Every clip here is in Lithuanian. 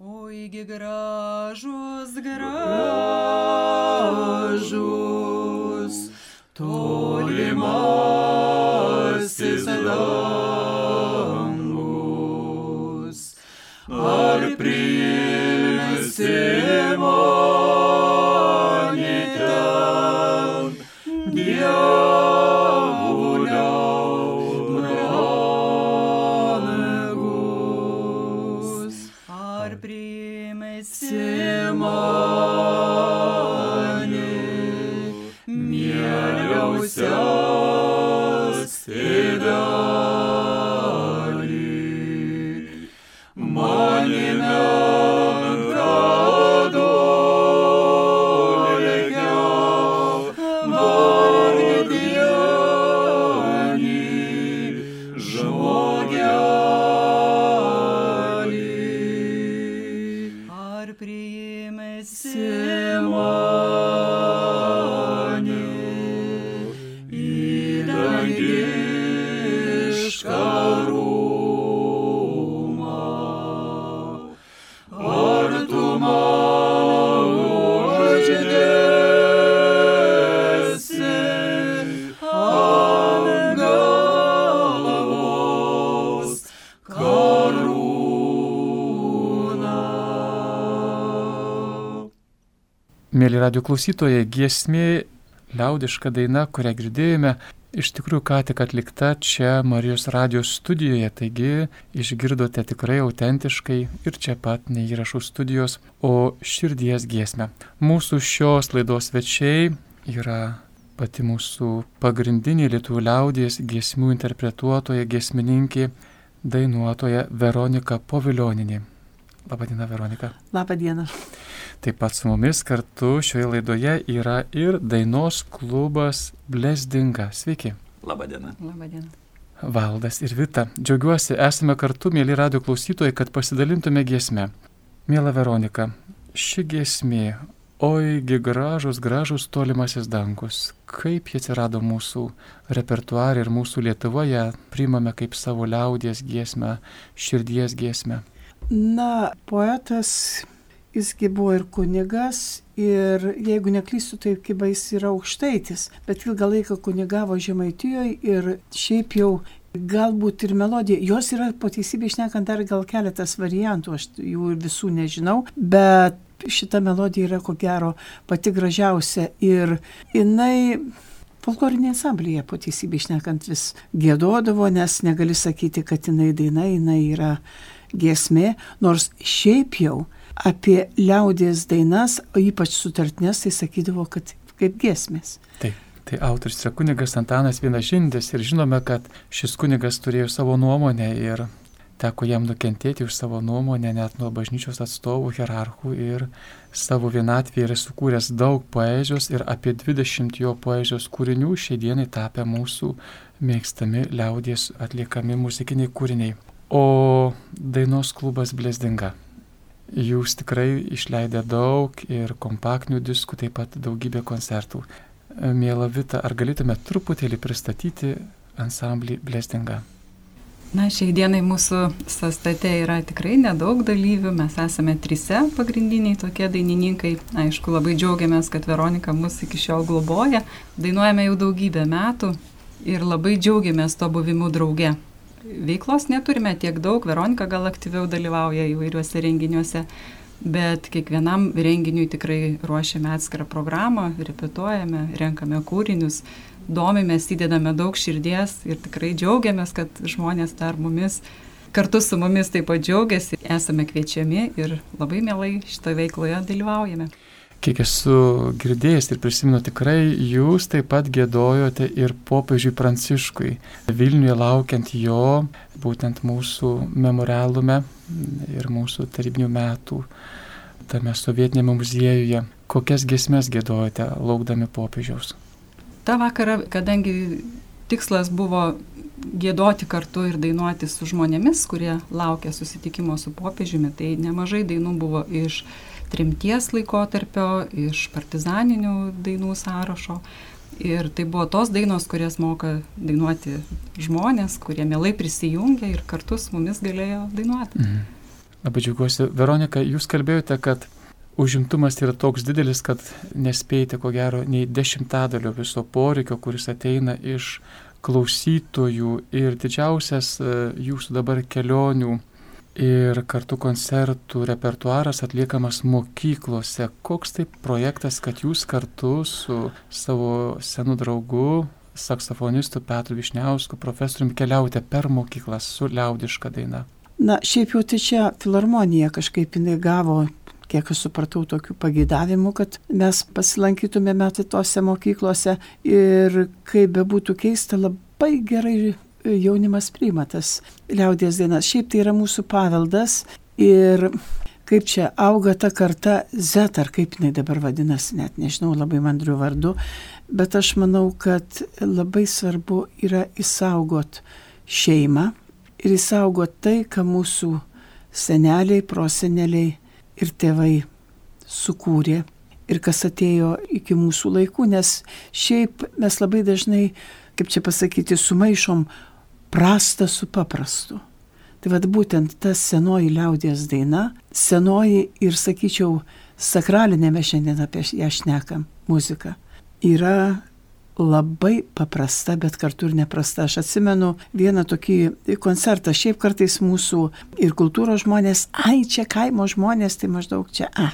Oigi gražus, gražus, tolimasis dangus. Mėly radio klausytojai, giesmė liaudiška daina, kurią girdėjome, iš tikrųjų ką tik atlikta čia Marijos radijos studijoje, taigi išgirdote tikrai autentiškai ir čia pat neįrašų studijos, o širdies giesmę. Mūsų šios laidos svečiai yra pati mūsų pagrindinė lietuvių liaudies giesmių interpretuotoja, giesmininkė, dainuotoja Veronika Poviljoninė. Labadiena, Veronika. Labą dieną. Taip pat su mumis kartu šioje laidoje yra ir dainos klubas Blesdinga. Sveiki. Labadiena. Labadiena. Valdas ir Vita. Džiaugiuosi, esame kartu, mėly radio klausytojai, kad pasidalintume giesmę. Mėla Veronika, ši giesmė, oigi gražus, gražus tolimasis dangus. Kaip jie atsirado mūsų repertuarė ir mūsų Lietuvoje, priimame kaip savo liaudies giesmę, širdies giesmę. Na, poetas, jisgi buvo ir kunigas, ir jeigu neklystu, tai kaip jis yra aukštaitis, bet ilgą laiką kunigavo Žemaitijoje ir šiaip jau galbūt ir melodija, jos yra po teisybė išnekant dar gal keletas variantų, aš jų visų nežinau, bet šita melodija yra ko gero pati gražiausia ir jinai folklorinė asamblėje po teisybė išnekant vis gėdodavo, nes negali sakyti, kad jinai daina, jinai yra giesmė, nors šiaip jau apie liaudės dainas, o ypač sutartinės, tai sakydavo, kad kaip giesmės. Taip, tai autoris yra kunigas Antanas Vienažindis ir žinome, kad šis kunigas turėjo savo nuomonę ir teko jam nukentėti už savo nuomonę net nuo bažnyčios atstovų, hierarchų ir savo vienatvėje yra sukūręs daug poezijos ir apie 20 jo poezijos kūrinių šiai dienai tapę mūsų mėgstami liaudies atliekami muzikiniai kūriniai. O dainos klubas Blesdinga. Jūs tikrai išleidę daug ir kompaktinių diskų, taip pat daugybę koncertų. Mėla Vita, ar galėtume truputėlį pristatyti ansamblį Blesdinga? Na, šiai dienai mūsų sastate yra tikrai nedaug dalyvių, mes esame trise pagrindiniai tokie dainininkai. Aišku, labai džiaugiamės, kad Veronika mus iki šiol globoja. Dainuojame jau daugybę metų ir labai džiaugiamės to buvimu drauge. Veiklos neturime tiek daug, Veronika gal aktyviau dalyvauja įvairiuose renginiuose, bet kiekvienam renginiui tikrai ruošiame atskirą programą, repetuojame, renkame kūrinius, domimės, įdedame daug širdies ir tikrai džiaugiamės, kad žmonės dar mumis, kartu su mumis taip pat džiaugiasi, esame kviečiami ir labai mielai šitoje veikloje dalyvaujame. Kiek esu girdėjęs ir prisimenu, tikrai jūs taip pat gėdojote ir popiežiui Pranciškui, Vilniuje laukiant jo, būtent mūsų memorialume ir mūsų tarybinių metų tame sovietinėme muziejuje. Kokias gesmes gėdojote laukdami popiežiaus? Ta vakarą, kadangi tikslas buvo gėdoti kartu ir dainuoti su žmonėmis, kurie laukia susitikimo su popiežiumi, tai nemažai dainų buvo iš trimties laikotarpio, iš partizaninių dainų sąrašo. Ir tai buvo tos dainos, kurias moka dainuoti žmonės, kurie mielai prisijungia ir kartu su mumis galėjo dainuoti. Mhm. Labai džiaugiuosi. Veronika, jūs kalbėjote, kad užimtumas yra toks didelis, kad nespėjate ko gero nei dešimtadalio viso poreikio, kuris ateina iš klausytojų ir didžiausias e, jūsų dabar kelionių ir kartu koncertų repertuaras atliekamas mokyklose. Koks tai projektas, kad jūs kartu su savo senu draugu, saksofonistu Petru Višniausku, profesoriumi keliaujate per mokyklas su liaudiška daina? Na, šiaip jau tai čia filharmonija kažkaip jinai gavo kiek aš supratau, tokių pagėdavimų, kad mes pasilankytumėme tose mokyklose ir kaip bebūtų keista, labai gerai jaunimas priima tas liaudės dainas. Šiaip tai yra mūsų paveldas ir kaip čia auga ta karta Z, ar kaip jinai dabar vadinasi, net nežinau, labai mandrių vardu, bet aš manau, kad labai svarbu yra įsaugot šeimą ir įsaugot tai, ką mūsų seneliai, proseneliai ir tėvai sukūrė ir kas atėjo iki mūsų laikų, nes šiaip mes labai dažnai, kaip čia pasakyti, sumaišom prastą su paprastu. Tai vad būtent ta senoji liaudės daina, senoji ir, sakyčiau, sakralinė mes šiandien apie ją šnekam, muzika, yra labai paprasta, bet kartu ir neprasta. Aš atsimenu vieną tokį koncertą, šiaip kartais mūsų ir kultūros žmonės, ai čia kaimo žmonės, tai maždaug čia A.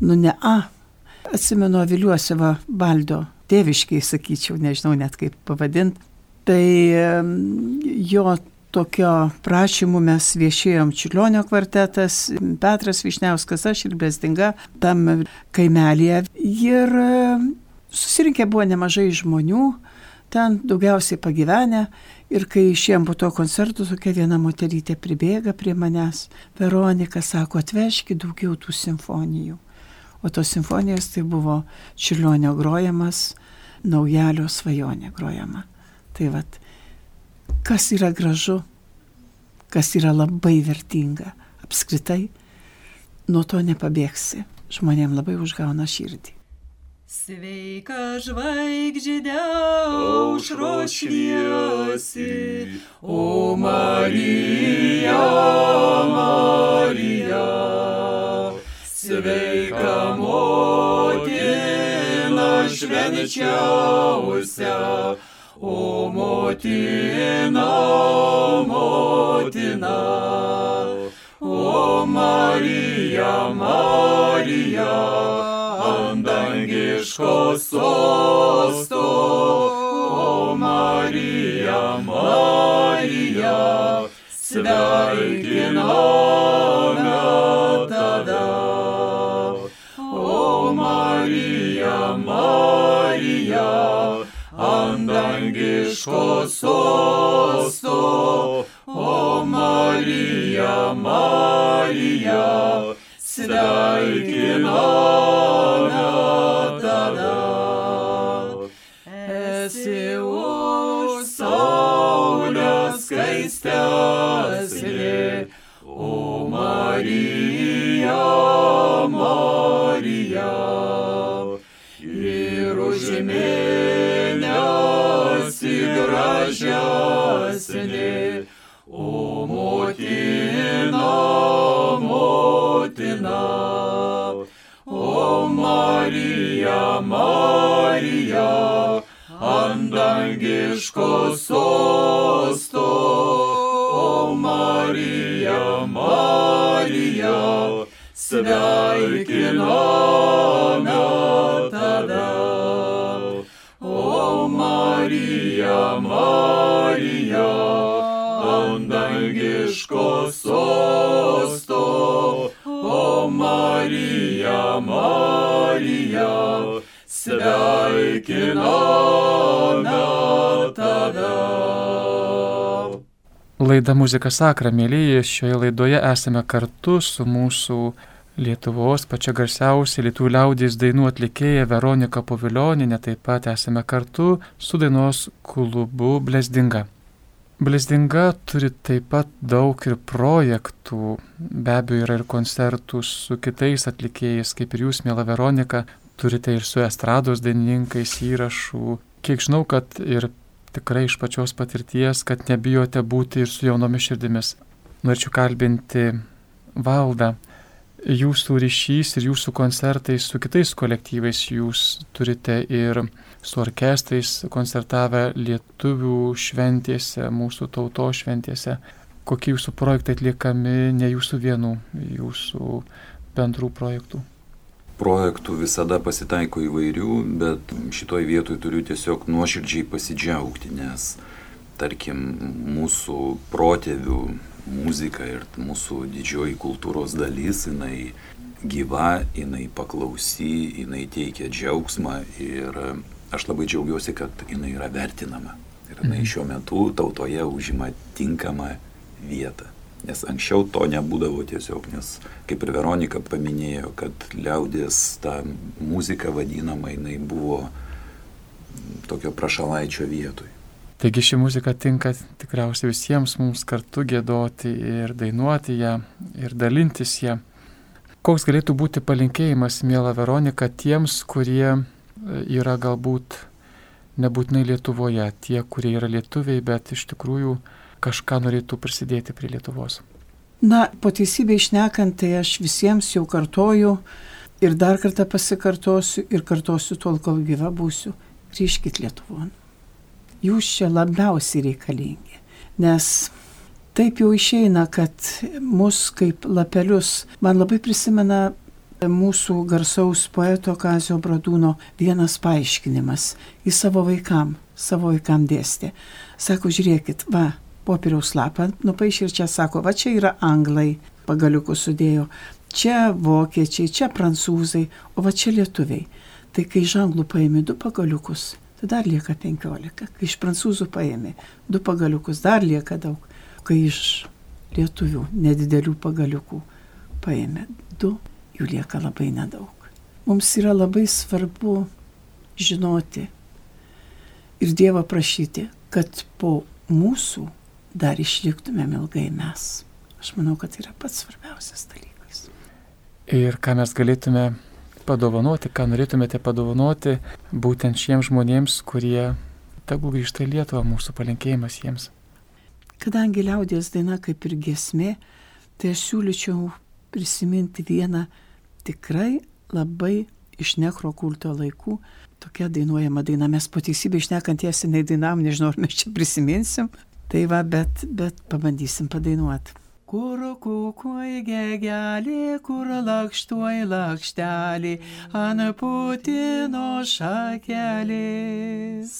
Nu ne A. Atsimenu Aviliuose va Baldo, tėviškai sakyčiau, nežinau net kaip pavadinti. Tai jo tokio prašymų mes viešėjom Čiulionio kvartetas, Petras Višniauskas, aš ir Bezdinga tam kaimelėje. Ir susirinkė buvo nemažai žmonių, ten daugiausiai pagyvenę. Ir kai išėjom po to koncerto, tokia viena moterytė pribėga prie manęs. Veronika sako, atvežki daugiau tų simfonijų. O tos simfonijos tai buvo Čiulionio grojamas, naujalio svajonė grojama. Tai vad, kas yra gražu, kas yra labai vertinga, apskritai, nuo to nepabėgsi. Žmonėm labai užgauna širdį. Sveika žvaigždė aušros šviesi, o Marija, Marija, sveika motina švenčiausia, O motina, motina, o Marija, Marija, ant dangiško sosto, o Marija, Marija, sveikiname tada. O Marija, Marija, ant dangiško sosto, gražesnė, o motina, motina, o Marija, Marija, ant dangiško sosto, o Marija, Marija, sveikiname Marija, ant dangiško sosto, o Marija, Marija, sveikiname tada. Laida Muzika Sakra, mėlyje, šioje laidoje esame kartu su mūsų Lietuvos pačia garsiausia lietuvių liaudės dainų atlikėja Veronika Povilioninė, taip pat esame kartu su dainos klubu Blesdinga. Blesdinga turi taip pat daug ir projektų, be abejo yra ir koncertų su kitais atlikėjais, kaip ir jūs, mėla Veronika, turite ir su estrados dainininkais įrašų. Kiek žinau, kad ir tikrai iš pačios patirties, kad nebijote būti ir su jaunomis širdimis. Norėčiau kalbinti valdą. Jūsų ryšys ir jūsų koncertai su kitais kolektyvais jūs turite ir su orkestrais koncertavę lietuvių šventėse, mūsų tauto šventėse. Kokie jūsų projektai atliekami ne jūsų vienų, jūsų bendrų projektų? Projektų visada pasitaiko įvairių, bet šitoj vietoj turiu tiesiog nuoširdžiai pasidžiaugti, nes tarkim mūsų protėvių muzika ir mūsų didžioji kultūros dalis, jinai gyva, jinai paklausy, jinai teikia džiaugsmą ir aš labai džiaugiuosi, kad jinai yra vertinama. Ir jinai Mhm. šiuo metu tautoje užima tinkamą vietą. Nes anksčiau to nebūdavo tiesiog, nes kaip ir Veronika paminėjo, kad liaudės ta muzika vadinama, jinai buvo tokio prašalaičio vietoj. Taigi ši muzika tinka tikriausiai visiems mums kartu gėdoti ir dainuoti ją ir dalintis ją. Koks galėtų būti palinkėjimas, mėla Veronika, tiems, kurie e, yra galbūt nebūtinai Lietuvoje, tie, kurie yra lietuviai, bet iš tikrųjų kažką norėtų prisidėti prie Lietuvos. Na, po teisybę išnekant, tai aš visiems jau kartoju ir dar kartą pasikartosiu ir kartosiu tol, kol gyva būsiu. Grįžkit Lietuvon. Jūs čia labiausiai reikalingi. Nes taip jau išeina, kad mus kaip lapelius, man labai prisimena mūsų garsaus poeto Kazio Bradūno vienas paaiškinimas. Jis savo vaikam, savo vaikam dėstė. Sako, žiūrėkit, va, popieriaus lapą nupaišė ir čia sako, va čia yra anglai, pagaliukus sudėjo, čia vokiečiai, čia prancūzai, o va čia lietuviai. Tai kai iš anglų paėmė du pagaliukus, tai dar lieka penkiolika. Kai iš prancūzų paėmė du pagaliukus, dar lieka daug. Kai iš lietuvių nedidelių pagaliukų paėmė du, jų lieka labai nedaug. Mums yra labai svarbu žinoti ir Dievą prašyti, kad po mūsų dar išliktumėm ilgai mes. Aš manau, kad tai yra pats svarbiausias dalykas. Ir ką mes galėtume padovanoti, ką norėtumėte padovanoti būtent šiems žmonėms, kurie tegul grįžta į Lietuvą, mūsų palinkėjimas jiems. Kadangi liaudės daina kaip ir gesmė, tai aš siūlyčiau prisiminti vieną tikrai labai iš nekrokulto laikų tokia dainuojama daina. Mes po teisybę išnekant jas jinai dainam, nežinau, ar mes čia prisiminsim. Tai va, bet, bet pabandysim padainuoti. Kur kukuoj gegelį, kur lakštuoj lakštelį, ant putino šakelės,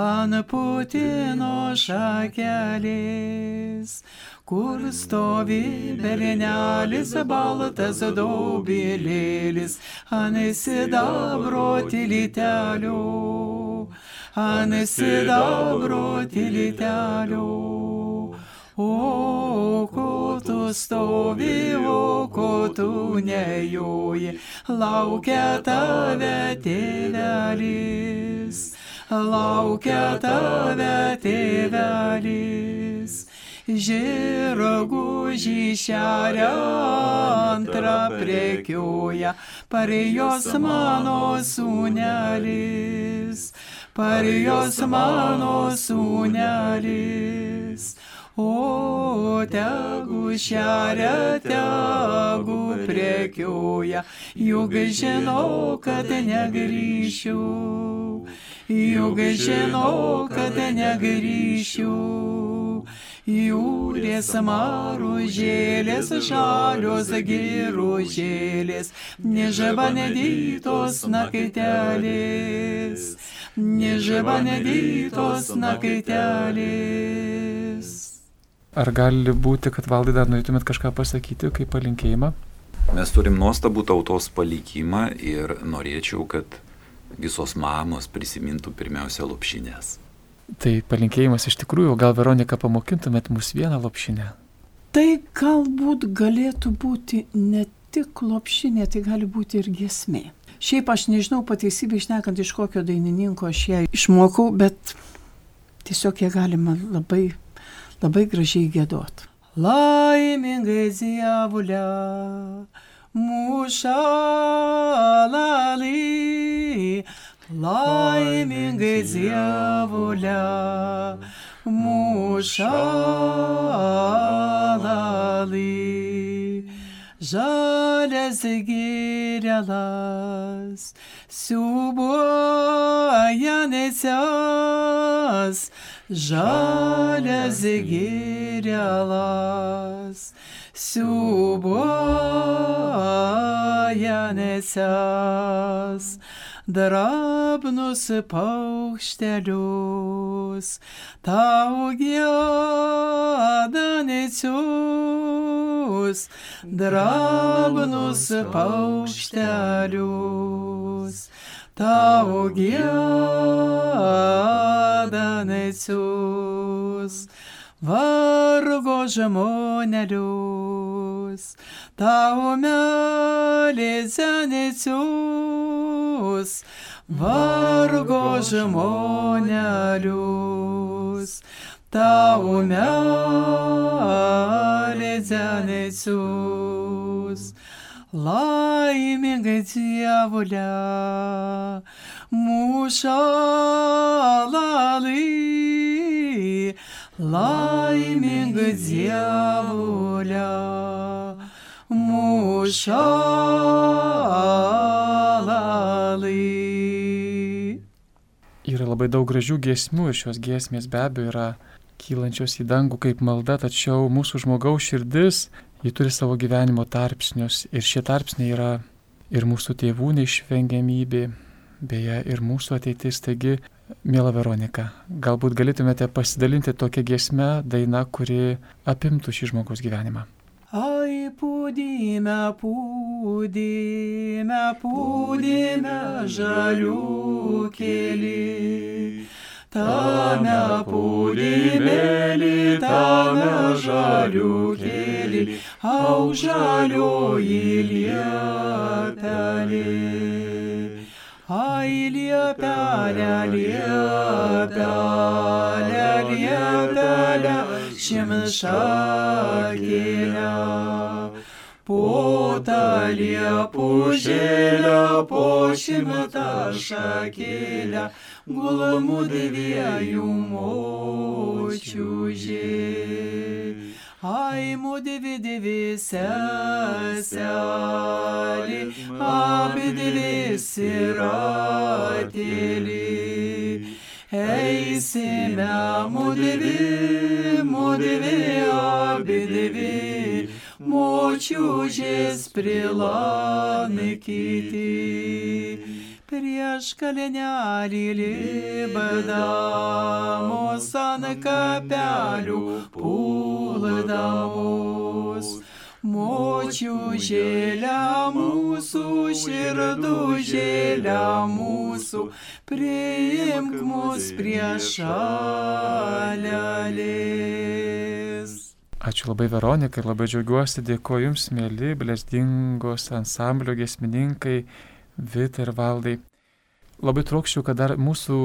ant putino šakelės, kur stovi bernelis baltas daubilėlis, ant sidabro tilitelio, ant sidabro tilitelio. O ko tu stovi, o ko tu nejoji, laukia tave tėvelis, laukia tave tėvelis. Žiragų žyšeria antrą prekioja, parijos mano sūnelis, parijos mano sūnelis. O tegu šeria, tegu prekioja, juk žinau, kad negryšiu, juk žinau, kad negryšiu. Jūrės maružėlės, žalios giružėlės, nežava nedytos nakaitelės, nežava nedytos nakaitelės. Ar gali būti, kad valdai dar norėtumėt kažką pasakyti kaip palinkėjimą? Mes turim nuostabų tautos palikimą ir norėčiau, kad visos mamos prisimintų pirmiausia lopšinės. Tai palinkėjimas iš tikrųjų, gal Veronika pamokintumėt mus vieną lopšinę? Tai galbūt galėtų būti ne tik lopšinė, tai gali būti ir giesmė. Šiaip aš nežinau pateisybę išnekant iš kokio dainininko aš ją išmokau, bet tiesiog ją galima labai, labai gražiai gėdot. Laimingai dievulė, mūša lalai, laimingai dievulė, mūša lalai. žalias girelas, siubuoja nesias, žalias girelas, siubuoja nesias drabnus paukštelius, tau gėda necius, drabnus paukštelius, tau gėda necius vargo žmonelius, tau melėse necius, vargo žmonelius, tau melėse necius. Laimingai dievulė, mūšą lalai, laimingą dievulę, mūšą lalai. Yra labai daug gražių giesmių ir šios giesmės be abejo yra kylančios į dangų kaip malda, tačiau mūsų žmogaus širdis, ji turi savo gyvenimo tarpsnius ir šie tarpsniai yra ir mūsų tėvų neišvengiamybė, beje, ir mūsų ateitis. Taigi, mėla Veronika, galbūt galėtumėte pasidalinti tokią giesmę, dainą, kuri apimtų šį žmogaus gyvenimą. Ai, pūdime, pūdime, pūdime žalių keli. Tame pūdymėlį, tame žalių keli, au žalioji liepelė. Ai, liepelė, liepelė, liepelė, šimšakėlė. Po tą liepužėlę, po šimtą šakėlę, gulmų dviejų močiužė. Ai, mūdėvi dvi seselį, abi dvi siratėlį. Eisime mūdėvi, mūdėvi, abi dvi, močiužės prilankyti prieš kalenelį libdamos ant kapelių puldamos. Močių žėlę mūsų, širdų žėlę mūsų, priimk mus prie šalelės. Ačiū labai Veronika ir labai džiaugiuosi, dėkoju Jums, mėly, blesdingos ansamblio gesmininkai, Vita ir Valdai. Labai trokščiau, kad dar mūsų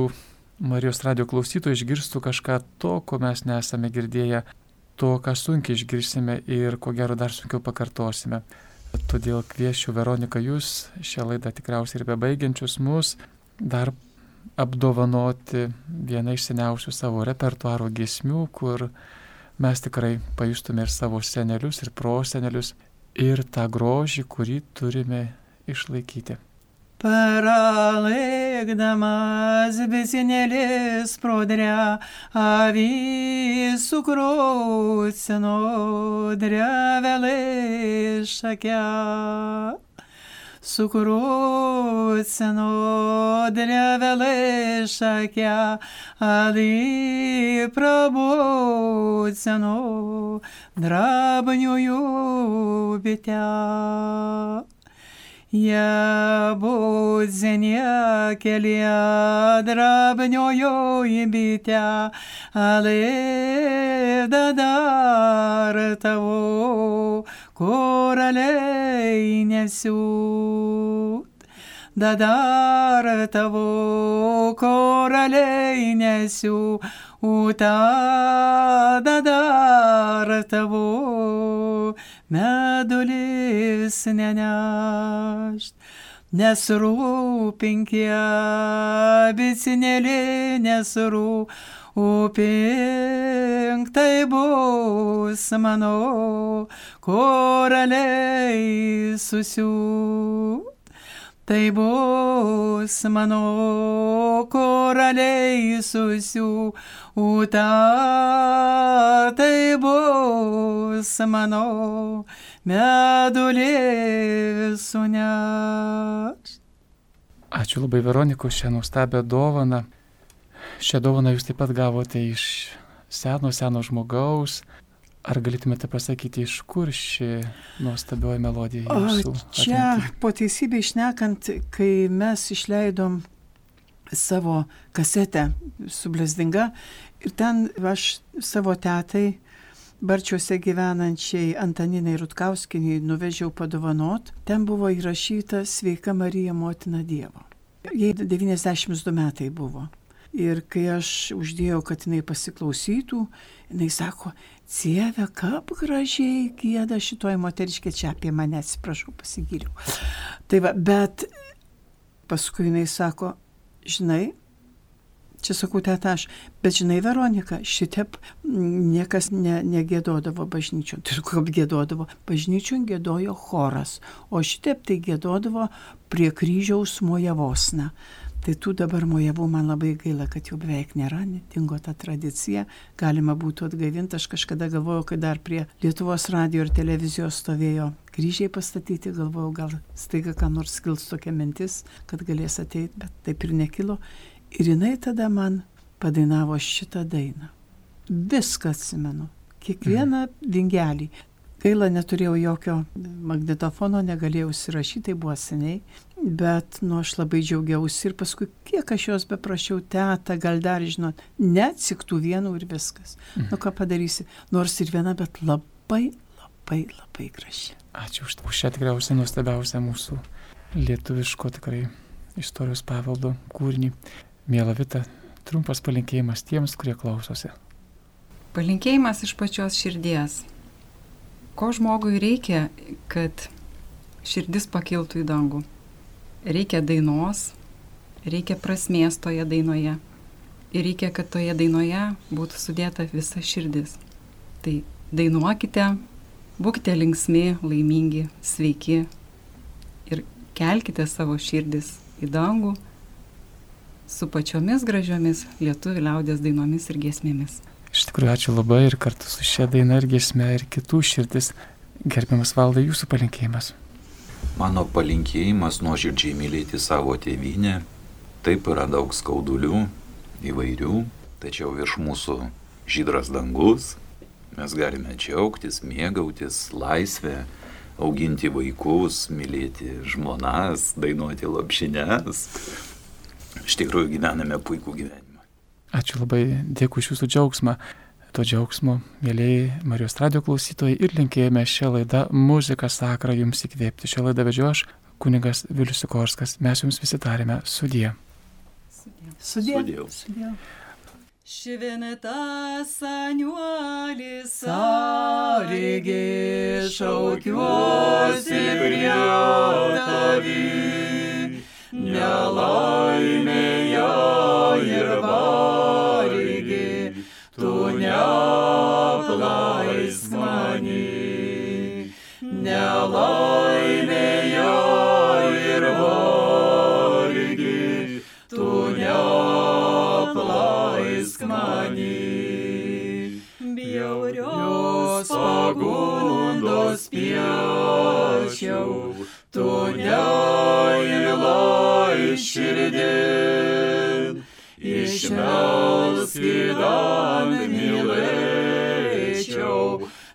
Marijos radio klausytojai išgirstų kažką to, ko mes nesame girdėję, to, ką sunkiai išgirsime ir ko gero dar sunkiau pakartosime. Todėl kviečiu Veroniką jūs šią laidą tikriausiai ir bebaigiančius mus dar apdovanoti vieną iš seniausių savo repertuaro giesmių, kur mes tikrai pajustume ir savo senelius, ir prosenelius, ir tą grožį, kurį turime išlaikyti. Pralaikdamas besinėlis prodrę, avį sukrūcino drevelai šakia Sukrūcino drevelai šakia, avį prabūcino drabniųjų bitę. Я будзення келія драбньою бітя, але дадар того kur aliai nesiūt. Dadar tavo koraliai nesiu, uta dadar tavo medulis nenešt. Nesrūpinkė, bicinėlė nesrūpinkė upink tai bus mano koraliai susiūt. Tai bus mano koraliai susiūta, tai bus mano medulė suneš. Ačiū labai Veronikos šią nuostabią dovaną. Šią dovaną jūs taip pat gavote iš seno, seno žmogaus. Ar galėtumėte pasakyti, iš kur ši nuostabioji melodija jūsų? Čia po teisybę išnekant, kai mes išleidom savo kasetę su Blesdinga ir ten aš savo tetai, Barčiuose gyvenančiai Antaninai Rutkauskinai nuvežiau padovanot, ten buvo įrašyta Sveika Marija motina Dievo. Jai 92 metai buvo. Ir kai aš uždėjau, kad jinai pasiklausytų, jinai sako, Cieve, kaip gražiai gėda šitoji moteriškė čia apie mane, atsiprašau, pasigiriau. Tai va, bet paskui jinai sako, žinai, Čia sakau, teta aš, bet žinai, Veronika, šitep niekas ne, negėdodavo bažnyčių. Tai kaip gėdodavo? Bažnyčių gėdojo choras, o šitep tai gėdodavo prie kryžiaus mojavosna. Tai tų dabar mojavų man labai gaila, kad jau beveik nėra, dingo ta tradicija, galima būtų atgaivinti. Aš kažkada galvojau, kad dar prie Lietuvos radio ir televizijos stovėjo kryžiai pastatyti, galvojau, gal staiga ką nors kils tokia mintis, kad galės ateiti, bet taip ir nekilo. Ir jinai tada man padainavo šitą dainą. Viską atsimenu, kiekvieną mhm. vingelį. Gaila, neturėjau jokio magnetofono, negalėjau įsirašyti, tai buvo seniai, bet, nu, aš labai džiaugiausi ir paskui, kiek aš jos beprašiau, teta, gal dar, žinot, neatsiktų vienų ir viskas. Mhm. Nu, ką padarysi, nors ir viena, bet labai, labai, labai graži. Ačiū už šią tikriausiai nuostabiausią mūsų lietuviško tikrai istorijos paveldo kūrinį. Mėla Vita, trumpas palinkėjimas tiems, kurie klausosi. Palinkėjimas iš pačios širdies. Ko žmogui reikia, kad širdis pakiltų į dangų? Reikia dainos, reikia prasmės toje dainoje ir reikia, kad toje dainoje būtų sudėta visa širdis. Tai dainuokite, būkite linksmi, laimingi, sveiki ir kelkite savo širdis į dangų su pačiomis gražiomis lietuvių liaudės dainomis ir giesmėmis. Iš tikrųjų, ačiū labai ir kartu su šia daina ir giesme ir kitų širdis. Gerbiamas valdai, jūsų palinkėjimas. Mano palinkėjimas nuoširdžiai mylėti savo tėvynę. Taip yra daug skaudulių, įvairių, tačiau virš mūsų žydras dangus. Mes galime džiaugtis, mėgautis laisvę, auginti vaikus, mylėti žmonas, dainuoti lopšines iš tikrųjų gyvename puikų gyvenimą. Ačiū labai, dėkui iš jūsų džiaugsmą. To džiaugsmo, mėlyjei Marijos radio klausytojai, ir linkėjome šią laidą muziką sakrą jums įkvėpti. Šią laidą vedžiu aš, kunigas Vilius Sikorskas. Mes jums visi tarėme sudie. Sudie. Sudie. Sudie. Šventas aniuolis sąlygį šaukiuosi prie tavį nelaimėje pagundos piešiau, tu neįlai širdin, išmelsk įdant mylėčiau,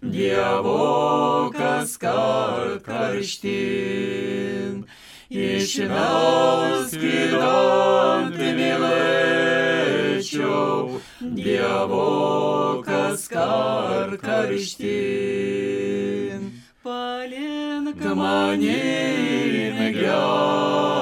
Dievo kas kart karštin. Išmelsk įdant mylėčiau, Dievo kas kart karštin. Скар Карштин, Поленка манины грязь.